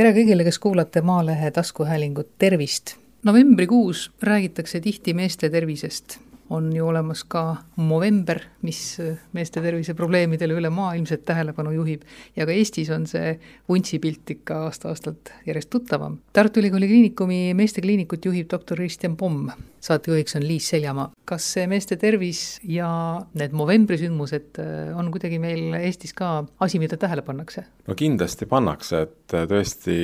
tere kõigile, kes kuulate Maalehe taskuhäälingut, tervist! novembrikuus räägitakse tihti meeste tervisest on ju olemas ka Movember, mis meeste terviseprobleemidele üle maailmselt tähelepanu juhib ja ka Eestis on see vuntsipilt ikka aasta-aastalt järjest tuttavam. Tartu Ülikooli Kliinikumi meestekliinikut juhib doktor Kristjan Pomm, saatejuhiks on Liis Seljamaa. kas see meeste tervis ja need Movembri sündmused äh, on kuidagi meil Eestis ka asi, mida tähele pannakse? no kindlasti pannakse, et äh, tõesti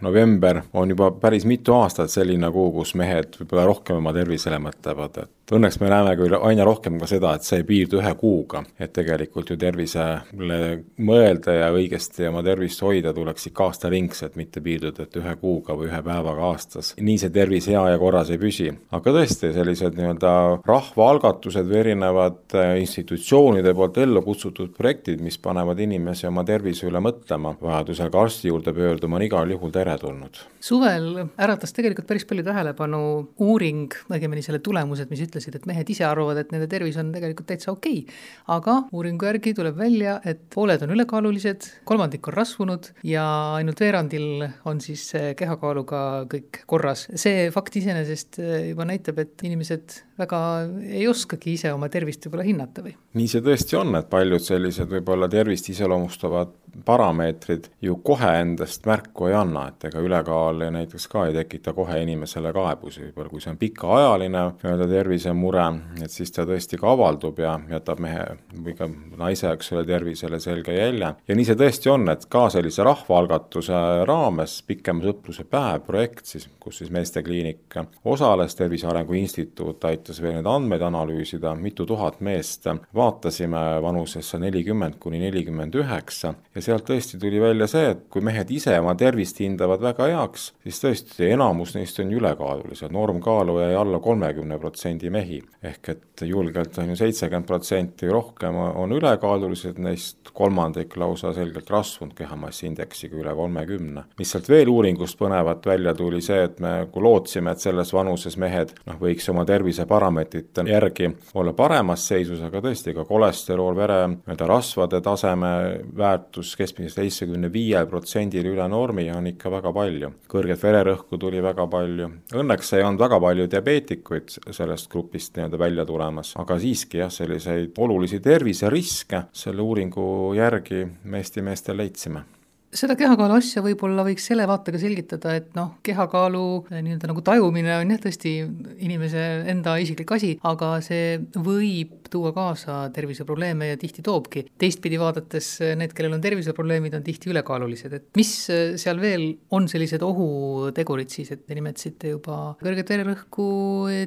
november on juba päris mitu aastat selline kuu, kus mehed võib-olla rohkem oma tervisele mõtlevad, et õnneks me näeme küll aina rohkem ka seda, et see ei piirdu ühe kuuga, et tegelikult ju tervisele mõelda ja õigesti oma tervist hoida tuleks ikka aastaringselt, mitte piirduda, et ühe kuuga või ühe päevaga aastas. nii see tervis hea ja korras ei püsi. aga tõesti, sellised nii-öelda rahvaalgatused või erinevad äh, institutsioonide poolt ellu kutsutud projektid, mis panevad inimesi oma tervise üle mõtlema, vajadusel ka arsti juurde pöörduma, on igal juhul teretulnud. suvel äratas tegelikult päris palju tähelepanu uuring, õigemini selle tulemused, mis ütlesid, et mehed ise arvavad, et nende tervis on tegelikult täitsa okei okay.. aga uuringu järgi tuleb välja, et pooled on ülekaalulised, kolmandik on rasvunud ja ainult veerandil on siis kehakaaluga kõik korras. see fakt iseenesest juba näitab, et inimesed väga ei oskagi ise oma tervist võib-olla hinnata või? nii see tõesti on, et paljud sellised võib-olla tervist iseloomustavad parameetrid ju kohe endast märku ei anna, et ega ülekaal näiteks ka ei tekita kohe inimesele kaebusi, võib-olla kui see on pikaajaline nii-öelda tervisemure, et siis ta tõesti ka avaldub ja jätab mehe või ka naise, eks ole, tervisele selge jälje. ja nii see tõesti on, et ka sellise rahvaalgatuse raames pikema sõpruse päev projekt siis, kus siis Meestekliinik osales, Tervise Arengu Instituut aitas veel neid andmeid analüüsida, mitu tuhat meest vaatasime vanusesse nelikümmend kuni nelikümmend üheksa. Ja sealt tõesti tuli välja see, et kui mehed ise oma tervist hindavad väga heaks, siis tõesti enamus neist on ülekaalulised, normkaalu jäi alla kolmekümne protsendi mehi. ehk et julgelt on ju seitsekümmend protsenti rohkem on ülekaalulised, neist kolmandik lausa selgelt rasvunud kehamassiindeksiga üle kolmekümne. mis sealt veel uuringust põnevat välja tuli, see, et me kui lootsime, et selles vanuses mehed noh, võiks oma terviseparameetrite järgi olla paremas seisus, aga tõesti ka kolesterool, vere nii-öelda rasvade taseme väärtus keskmisest seitsmekümne viiel protsendil üle normi on ikka väga palju. kõrget vererõhku tuli väga palju, õnneks ei olnud väga palju diabeetikuid sellest grupist nii-öelda välja tulemas, aga siiski jah, selliseid olulisi terviseriske selle uuringu järgi me Eesti meestel leidsime seda kehakaalu asja võib-olla võiks selle vaatega selgitada, et noh, kehakaalu eh, nii-öelda nagu tajumine on jah, tõesti inimese enda isiklik asi, aga see võib tuua kaasa terviseprobleeme ja tihti toobki. teistpidi vaadates eh, need, kellel on terviseprobleemid, on tihti ülekaalulised, et mis eh, seal veel on sellised ohutegurid siis, et te nimetasite juba kõrget vererõhku,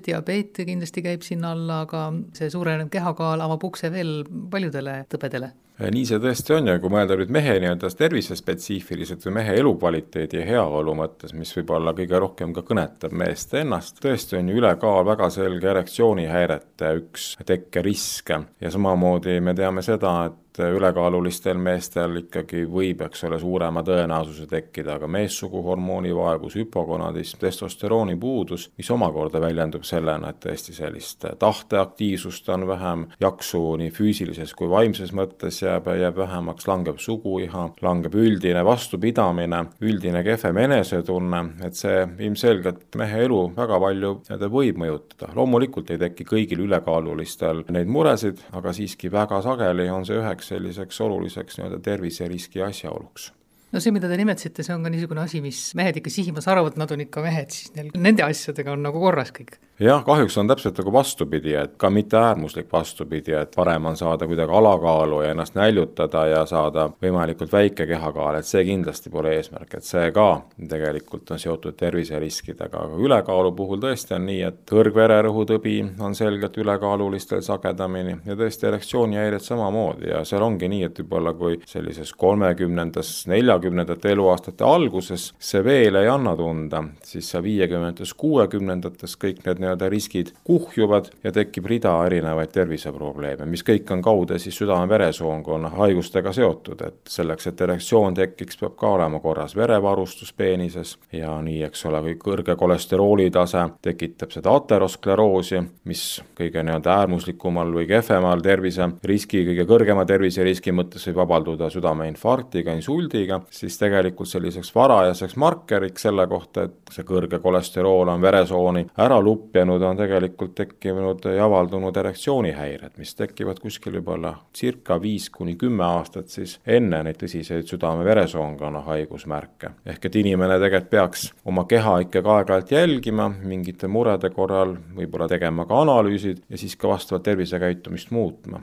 diabeet kindlasti käib sinna alla, aga see suurenev kehakaal avab ukse veel paljudele tõbedele nii see tõesti on ja kui mõelda nüüd mehe nii-öelda tervisespetsiifiliselt või mehe elukvaliteedi ja heaolu mõttes, mis võib-olla kõige rohkem ka kõnetab meest ennast, tõesti on ju ülekaal väga selge erektsioonihäirete üks tekkerisk. Ja samamoodi me teame seda, et et ülekaalulistel meestel ikkagi võib, eks ole, suurema tõenäosuse tekkida ka meessuguhormooni vaevus, hüpogonadism, testosterooni puudus, mis omakorda väljendub sellena, et tõesti sellist tahteaktiivsust on vähem, jaksu nii füüsilises kui vaimses mõttes jääb, jääb vähemaks, langeb suguiha, langeb üldine vastupidamine, üldine kehvem enesetunne, et see ilmselgelt mehe elu väga palju võib mõjutada. loomulikult ei teki kõigil ülekaalulistel neid muresid, aga siiski väga sageli on see üheks üheks selliseks oluliseks nii-öelda terviseriski asjaoluks no see, mida te nimetasite, see on ka niisugune asi, mis mehed ikka sihimas arvavad, nad on ikka mehed, siis neil nende asjadega on nagu korras kõik. Jah, kahjuks on täpselt nagu vastupidi, et ka mitte äärmuslik vastupidi, et parem on saada kuidagi alakaalu ja ennast näljutada ja saada võimalikult väike kehakaal, et see kindlasti pole eesmärk, et see ka tegelikult on seotud terviseriskidega, aga ülekaalu puhul tõesti on nii, et kõrgvererõhutõbi on selgelt ülekaalulistel sagedamini ja tõesti erektsioonihäired samamoodi ja seal ongi nii, et võib-olla kui sellises kolmekümnendas, neljakümnendate eluaastate alguses see veel ei anna tunda, siis seal viiekümnendates, kuuekümnendates kõik need nii-öelda riskid kuhjuvad ja tekib rida erinevaid terviseprobleeme, mis kõik on kaude siis südame-veresoonkonna haigustega seotud, et selleks, et erektsioon tekiks, peab ka olema korras verevarustus peenises ja nii, eks ole, kui kõrge kolesterooli tase tekitab seda ateroskleroosi, mis kõige nii-öelda äärmuslikumal või kehvemal terviseriski, kõige kõrgema terviseriski mõttes võib avalduda südameinfarktiga, insuldiga, siis tegelikult selliseks varajaseks markeriks selle kohta, et see kõrge kolesterool on veresooni ära lupjanud, on tegelikult tekkinud ja avaldunud erektsioonihäired, mis tekivad kuskil võib-olla circa viis kuni kümme aastat siis enne neid tõsiseid südame-veresoonkonna haigusmärke. ehk et inimene tegelikult peaks oma keha ikkagi aeg-ajalt jälgima, mingite murede korral võib-olla tegema ka analüüsid ja siis ka vastavalt tervisekäitumist muutma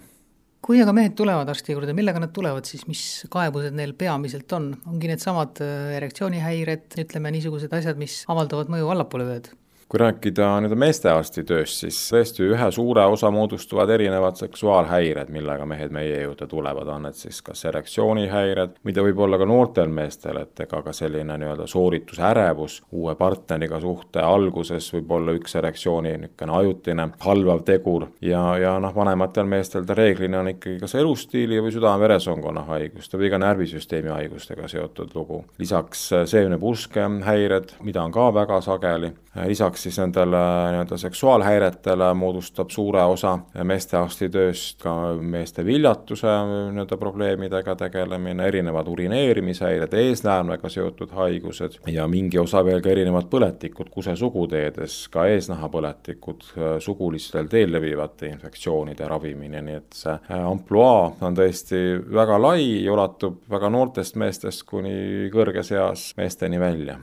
kui aga mehed tulevad arsti juurde, millega nad tulevad siis, mis kaebused neil peamiselt on, ongi needsamad äh, erektsioonihäired, ütleme niisugused asjad, mis avaldavad mõju allapoole vööd? Kui rääkida nii-öelda meestearsti tööst, siis tõesti ühe suure osa moodustavad erinevad seksuaalhäired, millega mehed meie juurde tulevad, on need siis kas erektsioonihäired, mida võib olla ka noortel meestel, et ega ka selline nii-öelda sooritusärevus uue partneriga suhte alguses võib olla üks erektsiooni niisugune ajutine halvav tegur ja, ja noh, vanematel meestel ta reeglina on ikkagi kas elustiili või südame-veresoonkonna haiguste või ka närvisüsteemi haigustega seotud lugu. lisaks seemnepurske häired, mida on ka väga sageli, lisaks lisaks siis nendele nii-öelda seksuaalhäiretele moodustab suure osa meestearsti tööst ka meeste viljatuse nii-öelda probleemidega tegelemine, erinevad urineerimishäired, eesnäärmega seotud haigused ja mingi osa veel ka erinevad põletikud kusesuguteedes, ka eesnahapõletikud, sugulistel teel levivate infektsioonide ravimine, nii et see ampluaa on tõesti väga lai ja ulatub väga noortest meestest kuni kõrges eas meesteni välja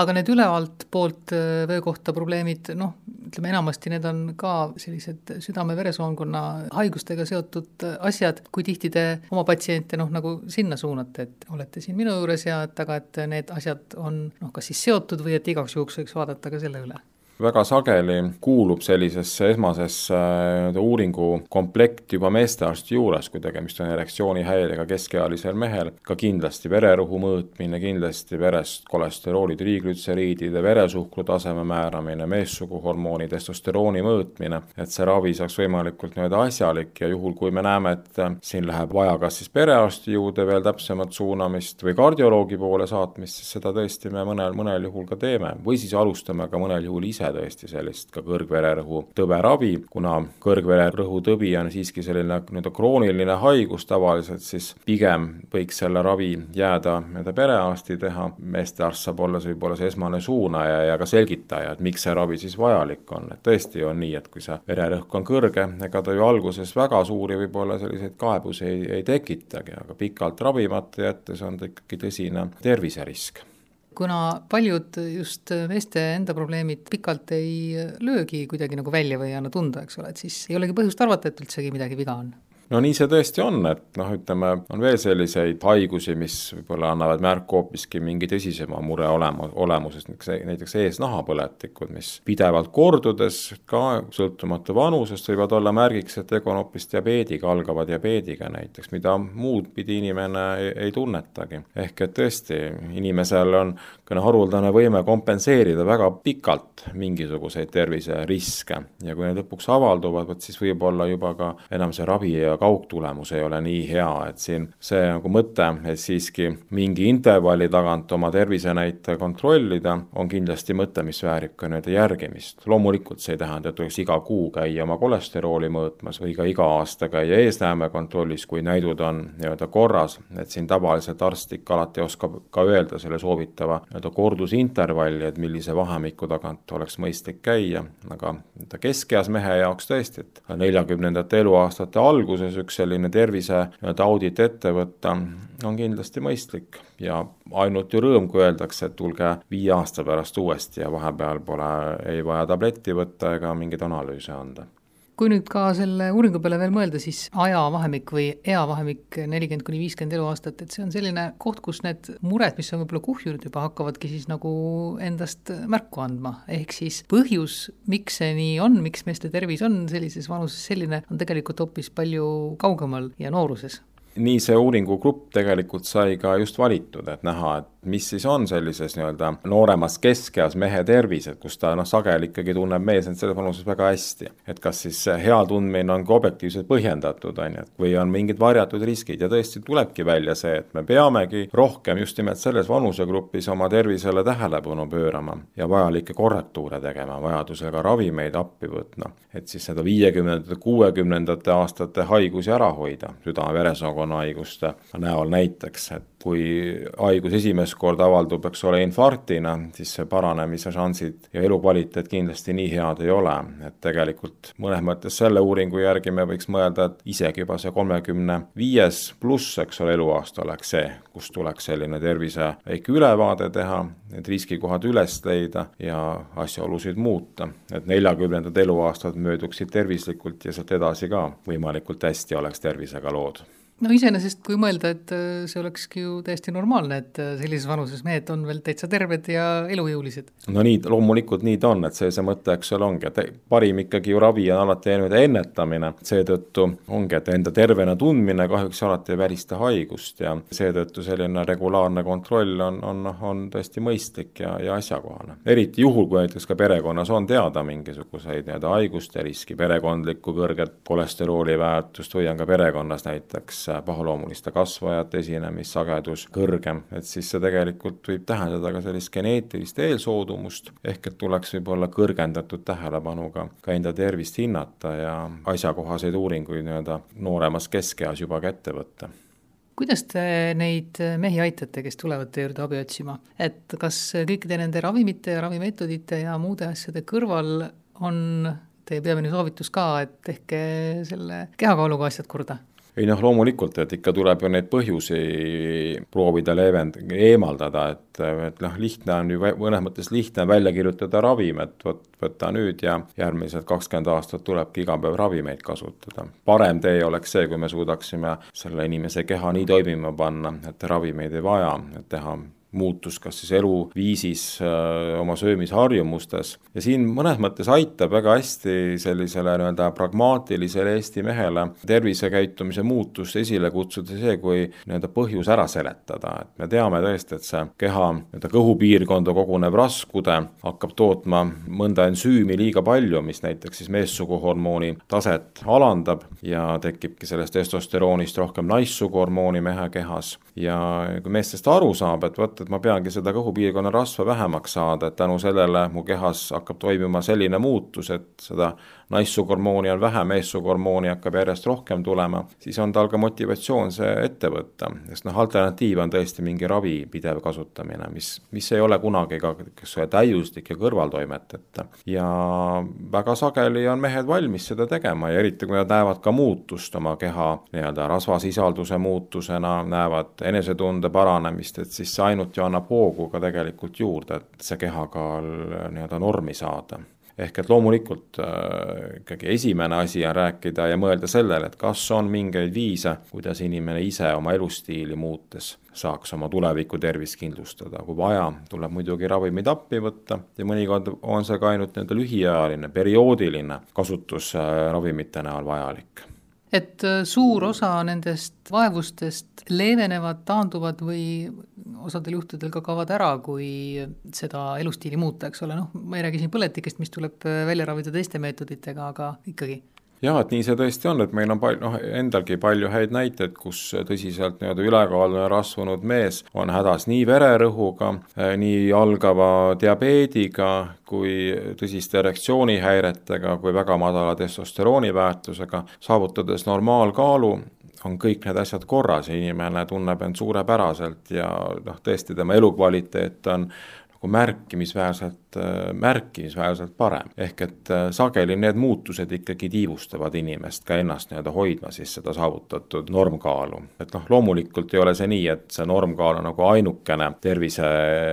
aga need ülevalt poolt äh, vöökohta probleemid, noh, ütleme enamasti need on ka sellised südame-veresoonkonna haigustega seotud äh, asjad, kui tihti te oma patsiente noh, nagu sinna suunate, et olete siin minu juures ja et aga, et need asjad on noh, kas siis seotud või et igaks juhuks võiks vaadata ka selle üle väga sageli kuulub sellisesse esmasesse nii-öelda uuringukomplekti juba meestearsti juures, kui tegemist on erektsioonihäirega keskealisel mehel, ka kindlasti vererõhu mõõtmine, kindlasti verest kolesterooli, triiglütseriidide, veresuhkru taseme määramine, meessuguhormooni, testosterooni mõõtmine, et see ravi saaks võimalikult nii-öelda asjalik ja juhul, kui me näeme, et siin läheb vaja kas siis perearsti juurde veel täpsemat suunamist või kardioloogi poole saatmist, siis seda tõesti me mõnel, mõnel juhul ka teeme. Või siis alustame ka mõnel juhul ise ole tõesti sellist ka kõrgvererõhu tõbe ravi, kuna kõrgvererõhu tõbi on siiski selline nii-öelda krooniline haigus tavaliselt, siis pigem võiks selle ravi jääda nii-öelda perearsti teha, meestearst saab olla see võib-olla see esmane suunaja ja ka selgitaja, et miks see ravi siis vajalik on, et tõesti on nii, et kui see vererõhk on kõrge, ega ta ju alguses väga suuri võib-olla selliseid kaebusi ei, ei tekitagi, aga pikalt ravimata jättes on ta ikkagi tõsine terviserisk kuna paljud just meeste enda probleemid pikalt ei löögi kuidagi nagu välja või ei anna tunda, eks ole, et siis ei olegi põhjust arvata, et üldsegi midagi viga on no nii see tõesti on, et noh, ütleme, on veel selliseid haigusi, mis võib-olla annavad märku hoopiski mingi tõsisema mure olema, olemusest, näiteks eesnahapõletikud, mis pidevalt kordudes, ka sõltumata vanusest, võivad olla märgiks, et tegu on hoopis diabeediga, algava diabeediga näiteks, mida muud pidi inimene ei, ei tunnetagi. ehk et tõesti, inimesel on niisugune haruldane võime kompenseerida väga pikalt mingisuguseid terviseriske ja kui need lõpuks avalduvad, vot siis võib-olla juba ka enam see ravi ja kaugtulemus ei ole nii hea, et siin see nagu mõte, et siiski mingi intervalli tagant oma tervisenäitaja kontrollida, on kindlasti mõte, mis väärib ka nii-öelda järgimist. loomulikult see ei tähenda, et tuleks iga kuu käia oma kolesterooli mõõtmas või ka iga aasta käia eesnäärmekontrollis, kui näidud on nii-öelda korras, et siin tavaliselt arst ikka alati oskab ka öelda selle soovitava nii-öelda kordusintervalli, et millise vahemiku tagant oleks mõistlik käia, aga keskeas mehe jaoks tõesti, et neljakümnendate eluaastate alguses üks selline tervise nii-öelda audit ette võtta, on kindlasti mõistlik ja ainult ju rõõm, kui öeldakse, et tulge viie aasta pärast uuesti ja vahepeal pole ei vaja tabletti võtta ega mingeid analüüse anda kui nüüd ka selle uuringu peale veel mõelda, siis ajavahemik või eavahemik nelikümmend kuni viiskümmend eluaastat, et see on selline koht, kus need mured, mis on võib-olla kuhjunud juba, hakkavadki siis nagu endast märku andma, ehk siis põhjus, miks see nii on, miks meeste tervis on sellises vanuses selline, on tegelikult hoopis palju kaugemal ja nooruses. Nii see uuringugrupp tegelikult sai ka just valitud, et näha, et mis siis on sellises nii-öelda nooremas keskeas mehe tervis, et kus ta noh, sageli ikkagi tunneb mees end selles vanuses väga hästi. et kas siis hea tundmine on ka objektiivselt põhjendatud, on ju, et või on mingid varjatud riskid ja tõesti tulebki välja see, et me peamegi rohkem just nimelt selles vanusegrupis oma tervisele tähelepanu pöörama ja vajalikke korrektuure tegema, vajadusel ka ravimeid appi võtma. et siis seda viiekümnendate, kuuekümnendate aastate haigusi ära hoida, südame-veresoonkonna haiguste näol näiteks, et kui haigus esimest korda avaldub, eks ole, infarktina, siis paranemise šansid ja elukvaliteet kindlasti nii head ei ole, et tegelikult mõnes mõttes selle uuringu järgi me võiks mõelda, et isegi juba see kolmekümne viies pluss, eks ole, eluaasta oleks see, kus tuleks selline tervise väike ülevaade teha, need riskikohad üles leida ja asjaolusid muuta, et neljakümnendad eluaastad mööduksid tervislikult ja sealt edasi ka võimalikult hästi oleks tervisega lood no iseenesest, kui mõelda, et äh, see olekski ju täiesti normaalne, et äh, sellises vanuses mehed on veel täitsa terved ja elujõulised. no nii, loomulikult nii ta on, et see see mõte, eks ole, ongi, et parim ikkagi ju ravi on alati nii-öelda ennetamine, seetõttu ongi, et enda tervena tundmine kahjuks alati ei välista haigust ja seetõttu selline regulaarne kontroll on, on, on tõesti mõistlik ja, ja asjakohane. eriti juhul, kui näiteks ka perekonnas on teada mingisuguseid nii-öelda haiguste riski, perekondlikku kõrget kolesterooli väärtust või on ka perekonnas näiteks pahaloomuliste kasvajate esinemissagedus kõrgem, et siis see tegelikult võib tähendada ka sellist geneetilist eelsoodumust, ehk et tuleks võib-olla kõrgendatud tähelepanuga ka enda tervist hinnata ja asjakohaseid uuringuid nii-öelda nooremas keskeas juba ka ette võtta kuidas te neid mehi aitate, kes tulevad teie juurde abi otsima, et kas kõikide nende ravimite ja ravimeetodite ja muude asjade kõrval on teie peamine soovitus ka, et tehke selle kehakaaluga asjad korda? Ei noh, loomulikult, et ikka tuleb ju neid põhjusi proovida leevend-, eemaldada, et, et noh, lihtne on ju, mõnes mõttes lihtne on välja kirjutada ravim, et vot võta nüüd ja järgmised kakskümmend aastat tulebki iga päev ravimeid kasutada. parem tee oleks see, kui me suudaksime selle inimese keha nii toimima panna, et ravimeid ei vaja, et teha muutus kas siis eluviisis, äh, oma söömisharjumustes. Ja siin mõnes mõttes aitab väga hästi sellisele nii-öelda pragmaatilisele Eesti mehele tervisekäitumise muutust esile kutsuda see, kui nii-öelda põhjus ära seletada, et me teame tõesti, et see keha nii-öelda kõhupiirkonda kogunev raskude hakkab tootma mõnda ensüümi liiga palju, mis näiteks siis meessuguhormooni taset alandab ja tekibki sellest testosteroonist rohkem naissuguhormooni mehe kehas. Ja kui mees sellest aru saab, et vot, et ma peangi seda kõhupiirkonna rasva vähemaks saada, et tänu sellele mu kehas hakkab toimuma selline muutus, et seda naissuguhormooni on vähe, meessuguhormooni hakkab järjest rohkem tulema, siis on tal ka motivatsioon see ette võtta. sest noh, alternatiiv on tõesti mingi ravi pidev kasutamine, mis, mis ei ole kunagi ka, täiuslik ja kõrvaltoimeteta. ja väga sageli on mehed valmis seda tegema ja eriti, kui nad näevad ka muutust oma keha nii-öelda rasvasisalduse muutusena, näevad enesetunde paranemist, et siis see ainult ju annab hoogu ka tegelikult juurde, et see kehakaal nii-öelda normi saada ehk et loomulikult äh, ikkagi esimene asi on rääkida ja mõelda sellele, et kas on mingeid viise, kuidas inimene ise oma elustiili muutes saaks oma tuleviku tervist kindlustada, kui vaja, tuleb muidugi ravimeid appi võtta ja mõnikord on see ka ainult nii-öelda lühiajaline, perioodiline kasutus äh, ravimite näol vajalik et äh, suur osa nendest vaevustest leevenevad, taanduvad või osadel juhtudel ka kaovad ära, kui seda elustiili muuta, eks ole, noh, ma ei räägi siin põletikest, mis tuleb äh, välja ravida teiste meetoditega, aga ikkagi jah, et nii see tõesti on, et meil on palju, noh, endalgi palju häid näiteid, kus tõsiselt nii-öelda ülekaaluline rasvunud mees on hädas nii vererõhuga, eh, nii algava diabeediga kui tõsiste erektsioonihäiretega, kui väga madala testosterooni väärtusega, saavutades normaalkaalu, on kõik need asjad korras ja inimene tunneb end suurepäraselt ja noh, tõesti tema elukvaliteet on nagu märkimisväärselt märkimisväärselt parem. ehk et äh, sageli need muutused ikkagi tiivustavad inimest ka ennast nii-öelda hoidma siis seda saavutatud normkaalu. et noh, loomulikult ei ole see nii, et see normkaal on nagu ainukene tervise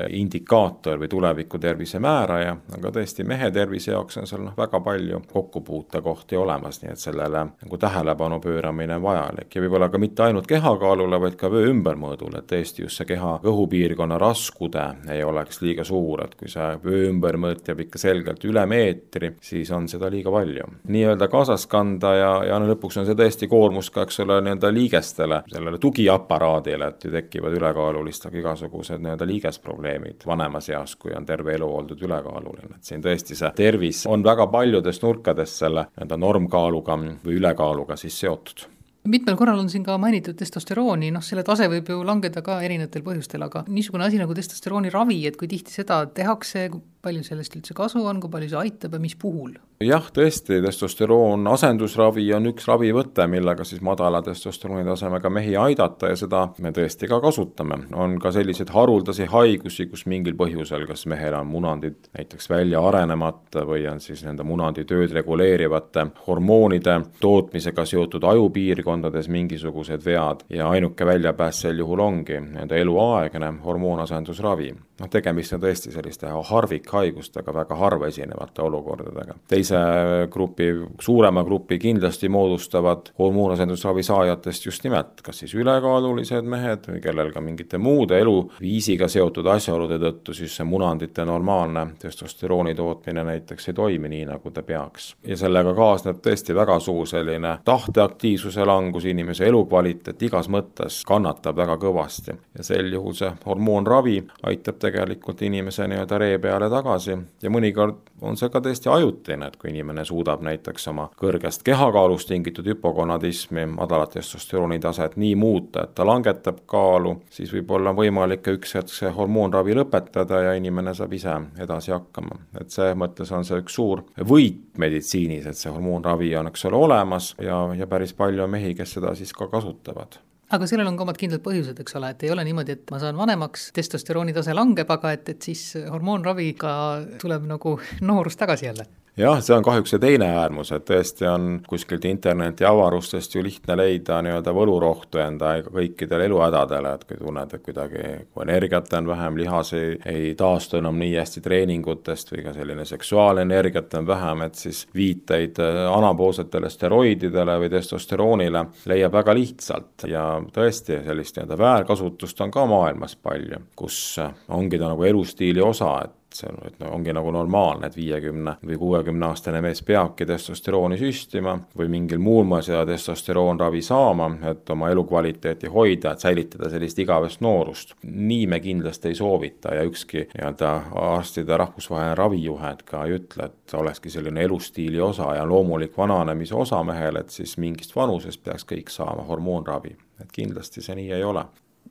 indikaator või tuleviku tervise määraja, aga tõesti, mehe tervise jaoks on seal noh, väga palju kokkupuutekohti olemas, nii et sellele nagu tähelepanu pööramine on vajalik ja võib-olla ka mitte ainult kehakaalule, vaid ka vöö ümbermõõdule, et tõesti just see keha kõhupiirkonna raskude ei oleks liiga suur, et kui see vöö ümbermõõt jääb ikka selgelt üle meetri, siis on seda liiga palju. nii-öelda kaasas kanda ja, ja no lõpuks on see tõesti koormus ka, eks ole, nii-öelda liigestele, sellele tugiaparaadile, et ju tekivad ülekaalulistega igasugused nii-öelda liigesprobleemid vanemas eas, kui on terve elu oldud ülekaaluline, et siin tõesti see tervis on väga paljudest nurkadest selle nii-öelda normkaaluga või ülekaaluga siis seotud mitmel korral on siin ka mainitud testosterooni, noh, selle tase võib ju langeda ka erinevatel põhjustel, aga niisugune asi nagu testosterooni ravi, et kui tihti seda tehakse, palju sellest üldse kasu on, kui palju see aitab ja mis puhul? jah, tõesti, testosteroon asendusravi on üks ravivõte, millega siis madala testosterooni tasemega mehi aidata ja seda me tõesti ka kasutame. on ka selliseid haruldasi haigusi, kus mingil põhjusel, kas mehel on munandid näiteks välja arenemata või on siis nende munandi tööd reguleerivate hormoonide tootmisega seotud ajupiirkondades mingisugused vead ja ainuke väljapääs sel juhul ongi nii-öelda eluaegne hormoonasendusravi. noh, tegemist on tõesti selliste harvikhaigustega, väga harva esinevate olukordadega. teise grupi, suurema grupi kindlasti moodustavad hormoonasendusravi saajatest just nimelt kas siis ülekaalulised mehed või kellel ka mingite muude eluviisiga seotud asjaolude tõttu siis see munandite normaalne testosterooni tootmine näiteks ei toimi nii, nagu ta peaks. ja sellega kaasneb tõesti väga suur selline tahteaktiivsuse langus, inimese elukvaliteet igas mõttes kannatab väga kõvasti ja sel juhul see hormoonravi aitab tegelikult inimese nii-öelda ree peale tagasi ja mõnikord on see ka tõesti ajutine, et kui inimene suudab näiteks oma kõrgest kehakaalust tingitud hüpogonadismi, madalat testosterooni taset nii muuta, et ta langetab kaalu, siis võib-olla on võimalik ka üks hetk see hormoonravi lõpetada ja inimene saab ise edasi hakkama. et see mõttes on see üks suur võit meditsiinis, et see hormoonravi on, eks ole, olemas ja, ja päris palju on mehi, kes seda siis ka kasutavad aga sellel on ka omad kindlad põhjused, eks ole, et ei ole niimoodi, et ma saan vanemaks, testosterooni tase langeb, aga et, et siis hormoonraviga tuleb nagu noorus tagasi jälle jah, see on kahjuks see teine äärmus, et tõesti on kuskilt interneti avarustest ju lihtne leida nii-öelda võlurohtu enda kõikidele eluhädadele, et kui tunned, et kuidagi, kui energiat on vähem, lihas ei, ei taastu enam nii hästi treeningutest või ka selline seksuaalenergiat on vähem, et siis viiteid äh, anaboolsetele steroididele või testosteroonile leiab väga lihtsalt. Ja tõesti, sellist nii-öelda väärkasutust on ka maailmas palju, kus ongi ta nagu elustiili osa, et see on, et no ongi nagu normaalne, et viiekümne või kuuekümne aastane mees peabki testosterooni süstima või mingil muul moel seda testosteroonravi saama, et oma elukvaliteeti hoida, et säilitada sellist igavest noorust. nii me kindlasti ei soovita ja ükski nii-öelda arstide rahvusvaheline ravijuhend ka ei ütle, et olekski selline elustiili osa ja loomulik vananemise osa mehel, et siis mingist vanusest peaks kõik saama hormoonravi, et kindlasti see nii ei ole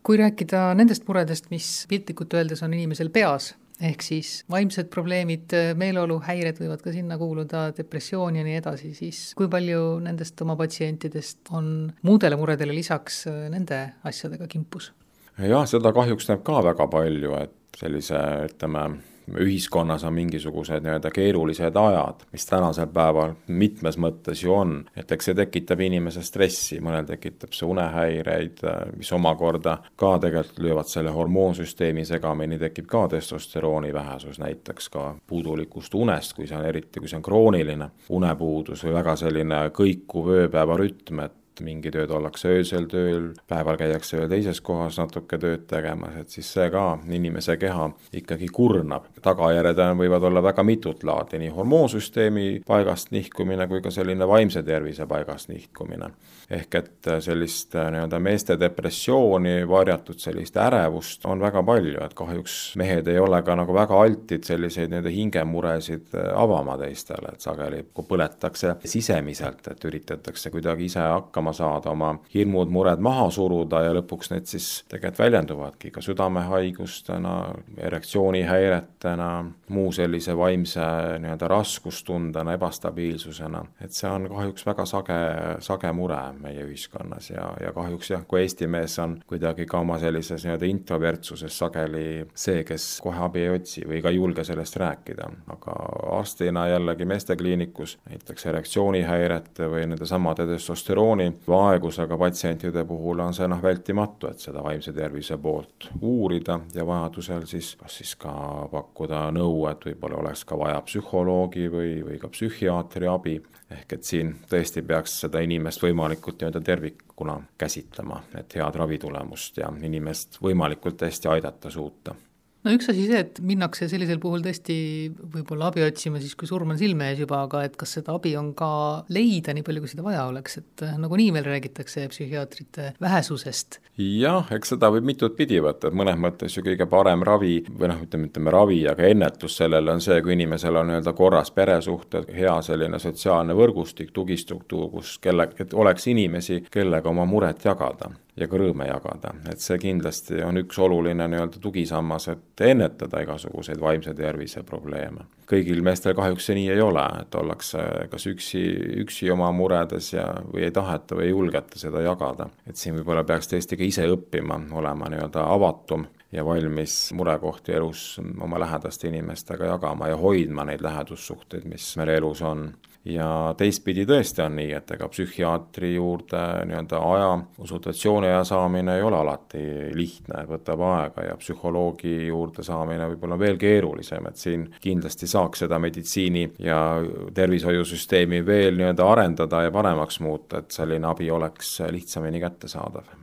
kui rääkida nendest muredest, mis piltlikult öeldes on inimesel peas, ehk siis vaimsed probleemid, meeleoluhäired võivad ka sinna kuuluda, depressioon ja nii edasi, siis kui palju nendest oma patsientidest on muudele muredele lisaks äh, nende asjadega kimpus? jah, seda kahjuks näeb ka väga palju, et sellise, ütleme, ühiskonnas on mingisugused nii-öelda keerulised ajad, mis tänasel päeval mitmes mõttes ju on, et eks see tekitab inimese stressi, mõnel tekitab see unehäireid, mis omakorda ka tegelikult löövad selle hormoonsüsteemi segamini, tekib ka testosterooni vähesus, näiteks ka puudulikust unest, kui see on eriti, kui see on krooniline unepuudus või väga selline kõikuv ööpäevarütm, et et mingid ööd ollakse öösel tööl, päeval käiakse veel teises kohas natuke tööd tegemas, et siis see ka inimese keha ikkagi kurnab. tagajärjed võivad olla väga mitut laadi, nii hormoonsüsteemi paigast nihkumine kui ka selline vaimse tervise paigast nihkumine. ehk et sellist äh, nii-öelda meeste depressiooni, varjatud sellist ärevust on väga palju, et kahjuks mehed ei ole ka nagu väga altid selliseid nii-öelda hingemuresid äh, avama teistele, et sageli põletakse sisemiselt, et üritatakse kuidagi ise hakkama hakkama saada, oma hirmud, mured maha suruda ja lõpuks need siis tegelikult väljenduvadki ka südamehaigustena, erektsioonihäiretena, muu sellise vaimse nii-öelda raskustundena, ebastabiilsusena. et see on kahjuks väga sage, sage mure meie ühiskonnas ja, ja kahjuks jah, kui Eesti mees on kuidagi ka oma sellises nii-öelda introvertsuses sageli see, kes kohe abi ei otsi või ka ei julge sellest rääkida, aga arstina jällegi meestekliinikus näiteks erektsioonihäirete või nendesamade testosterooni vaegusega patsientide puhul on see noh, vältimatu, et seda vaimse tervise poolt uurida ja vajadusel siis kas siis ka pakkuda nõu, et võib-olla oleks ka vaja psühholoogi või, või ka psühhiaatri abi, ehk et siin tõesti peaks seda inimest võimalikult nii-öelda tervikuna käsitlema, et head ravitulemust ja inimest võimalikult hästi aidata suuta no üks asi see, et minnakse sellisel puhul tõesti võib-olla abi otsima siis, kui surm on silme ees juba, aga et kas seda abi on ka leida, nii palju kui seda vaja oleks, et äh, nagunii meil räägitakse psühhiaatrite vähesusest. jah, eks seda võib mitut pidi võtta, et mõnes mõttes ju kõige parem ravi või noh, ütleme, ütleme ravi, aga ennetus sellele on see, kui inimesel on nii-öelda korras peresuhted, hea selline sotsiaalne võrgustik, tugistruktuur, kus kelle, et oleks inimesi, kellega oma muret jagada ja ka rõõme jagada, et see kindlasti on üks oluline nii-öelda tugisammas, et ennetada igasuguseid vaimse tervise probleeme. kõigil meestel kahjuks see nii ei ole, et ollakse kas üksi, üksi oma muredes ja, või ei taheta või ei julgeta seda jagada. et siin võib-olla peaks tõesti ka ise õppima, olema nii-öelda avatum ja valmis murekohti elus oma lähedaste inimestega jagama ja hoidma neid lähedussuhteid, mis meil elus on ja teistpidi tõesti on nii, et ega psühhiaatri juurde nii-öelda aja, konsultatsiooni aja saamine ei ole alati lihtne, võtab aega ja psühholoogi juurde saamine võib-olla veel keerulisem, et siin kindlasti saaks seda meditsiini ja tervishoiusüsteemi veel nii-öelda arendada ja paremaks muuta, et selline abi oleks lihtsamini kättesaadav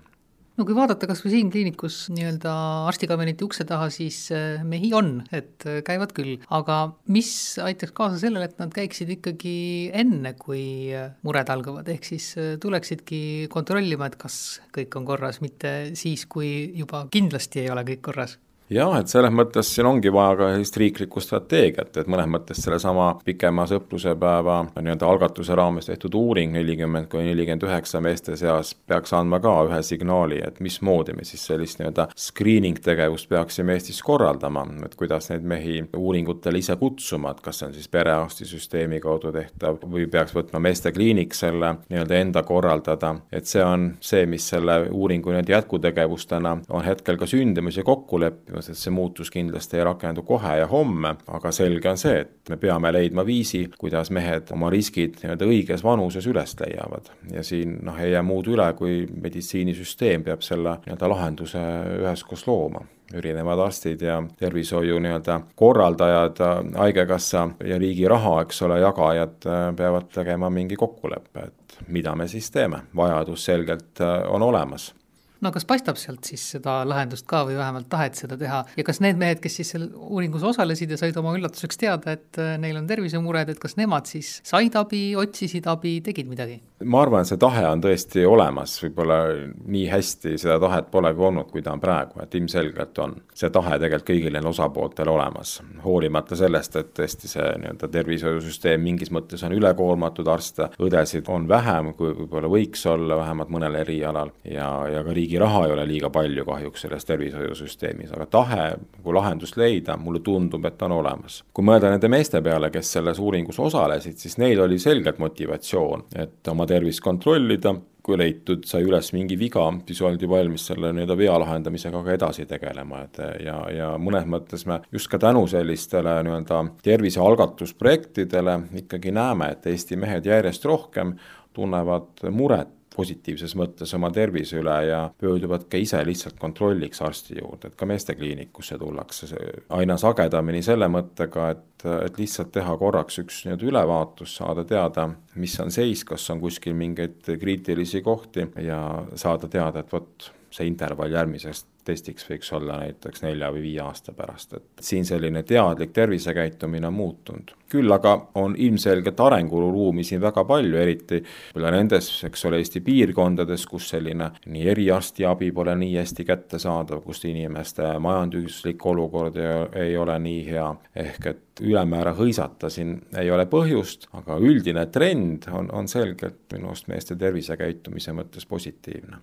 no kui vaadata kas või siin kliinikus nii-öelda arstikabineti ukse taha, siis äh, mehi on, et äh, käivad küll, aga mis aitaks kaasa sellele, et nad käiksid ikkagi enne, kui äh, mured algavad, ehk siis tuleksidki kontrollima, et kas kõik on korras, mitte siis, kui juba kindlasti ei ole kõik korras jah, et selles mõttes siin ongi vaja ka sellist riiklikku strateegiat, et mõnes mõttes sellesama pikema sõprusepäeva nii-öelda algatuse raames tehtud uuring nelikümmend kuni nelikümmend üheksa meeste seas peaks andma ka ühe signaali, et mismoodi me siis sellist nii-öelda screening tegevust peaksime Eestis korraldama, et kuidas neid mehi uuringutele ise kutsuma, et kas see on siis perearstisüsteemi kaudu tehtav või peaks võtma meestekliinik selle nii-öelda enda korraldada, et see on see, mis selle uuringu nii-öelda jätkutegevustena on hetkel ka sündimas ja kokku leppimas, sellepärast et see muutus kindlasti ei rakendu kohe ja homme, aga selge on see, et me peame leidma viisi, kuidas mehed oma riskid nii-öelda õiges vanuses üles leiavad. ja siin noh, ei jää muud üle, kui meditsiinisüsteem peab selle nii-öelda lahenduse üheskoos looma. Erinevad arstid ja tervishoiu nii-öelda korraldajad, Haigekassa ja riigi raha, eks ole, jagajad peavad tegema mingi kokkuleppe, et mida me siis teeme, vajadus selgelt on olemas no kas paistab sealt siis seda lahendust ka või vähemalt tahet seda teha ja kas need mehed, kes siis seal uuringus osalesid ja said oma üllatuseks teada, et äh, neil on tervisemured, et kas nemad siis said abi, otsisid abi, tegid midagi? ma arvan, et see tahe on tõesti olemas, võib-olla nii hästi seda tahet polegi olnud, kui ta on praegu, et ilmselgelt on see tahe tegelikult kõigil neil osapooltel olemas. hoolimata sellest, et tõesti see nii-öelda tervishoiusüsteem mingis mõttes on ülekoormatud, arste, õdesid on vähem, kui võib-olla võiks olla, vähemalt mõnel erialal ja, ja ka riigi riigi raha ei ole liiga palju kahjuks selles tervishoiusüsteemis, aga tahe nagu lahendust leida, mulle tundub, et on olemas. kui mõelda nende meeste peale, kes selles uuringus osalesid, siis neil oli selgelt motivatsioon, et oma tervist kontrollida, kui leitud, sai üles mingi viga, siis oldi valmis selle nii-öelda vea lahendamisega ka edasi tegelema, et ja, ja mõnes mõttes me just ka tänu sellistele nii-öelda tervisealgatusprojektidele ikkagi näeme, et Eesti mehed järjest rohkem tunnevad muret positiivses mõttes oma tervise üle ja pöörduvad ka ise lihtsalt kontrolliks arsti juurde, et ka meestekliinikusse tullakse. Aina sagedamini selle mõttega, et, et lihtsalt teha korraks üks nii-öelda ülevaatus, saada teada, mis on seis, kas on kuskil mingeid kriitilisi kohti ja saada teada, et vot, see intervall järgmisest testiks võiks olla näiteks nelja või viie aasta pärast, et siin selline teadlik tervisekäitumine on muutunud. küll aga on ilmselgelt arenguruumi siin väga palju, eriti võib-olla nendes, eks ole, Eesti piirkondades, kus selline nii eriarstiabi pole nii hästi kättesaadav, kus inimeste majanduslik olukord ei, ole nii hea, ehk et ülemäära hõisata siin ei ole põhjust, aga üldine trend on, on selgelt minu arust meeste tervisekäitumise mõttes positiivne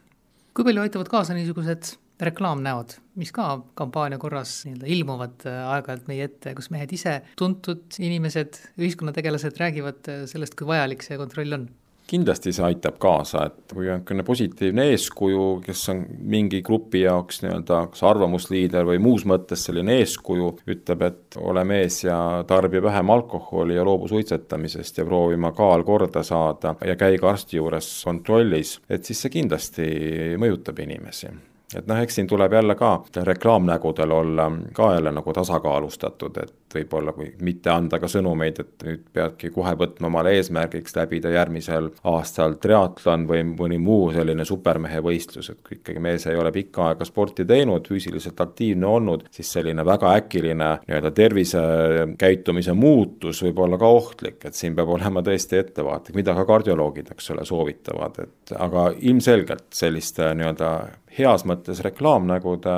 kui palju aitavad kaasa niisugused reklaamnäod, mis ka kampaania korras nii-öelda ilmuvad äh, aeg-ajalt meie ette, kus mehed ise, tuntud inimesed, ühiskonnategelased räägivad äh, sellest, kui vajalik see kontroll on? kindlasti see aitab kaasa, et kui on niisugune positiivne eeskuju, kes on mingi grupi jaoks nii-öelda kas arvamusliider või muus mõttes selline eeskuju, ütleb, et ole mees ja tarbi vähem alkoholi ja loobu suitsetamisest ja proovi oma kaal korda saada ja käi ka arsti juures kontrollis, et siis see kindlasti mõjutab inimesi et noh, eks siin tuleb jälle ka reklaamnägudel olla ka jälle nagu tasakaalustatud, et võib-olla kui mitte anda ka sõnumeid, et nüüd peadki kohe võtma omale eesmärgiks läbida järgmisel aastal triatlon või mõni muu selline supermehe võistlus, et kui ikkagi mees ei ole pikka aega sporti teinud, füüsiliselt aktiivne olnud, siis selline väga äkiline nii-öelda tervisekäitumise muutus võib olla ka ohtlik, et siin peab olema tõesti ettevaatlik, mida ka kardioloogid, eks ole, soovitavad, et aga ilmselgelt selliste nii-öelda heas mõttes reklaamnägude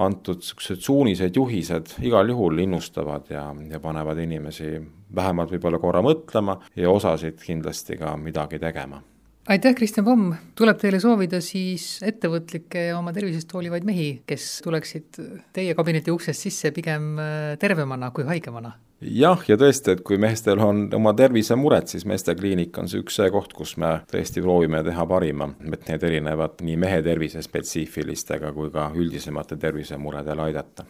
antud niisugused suunised, juhised igal juhul innustavad ja, ja panevad inimesi vähemalt võib-olla korra mõtlema ja osasid kindlasti ka midagi tegema. Aitäh, Kristjan Pomm, tuleb teile soovida siis ettevõtlikke ja oma tervisest hoolivaid mehi, kes tuleksid teie kabineti uksest sisse pigem äh, tervemana kui haigemana. Jah, ja tõesti, et kui meestel on oma tervisemured, siis meestekliinik on see üks see koht, kus me tõesti proovime teha parima, et need erinevad nii mehe tervise spetsiifilistega kui ka üldisemate tervisemuredele aidata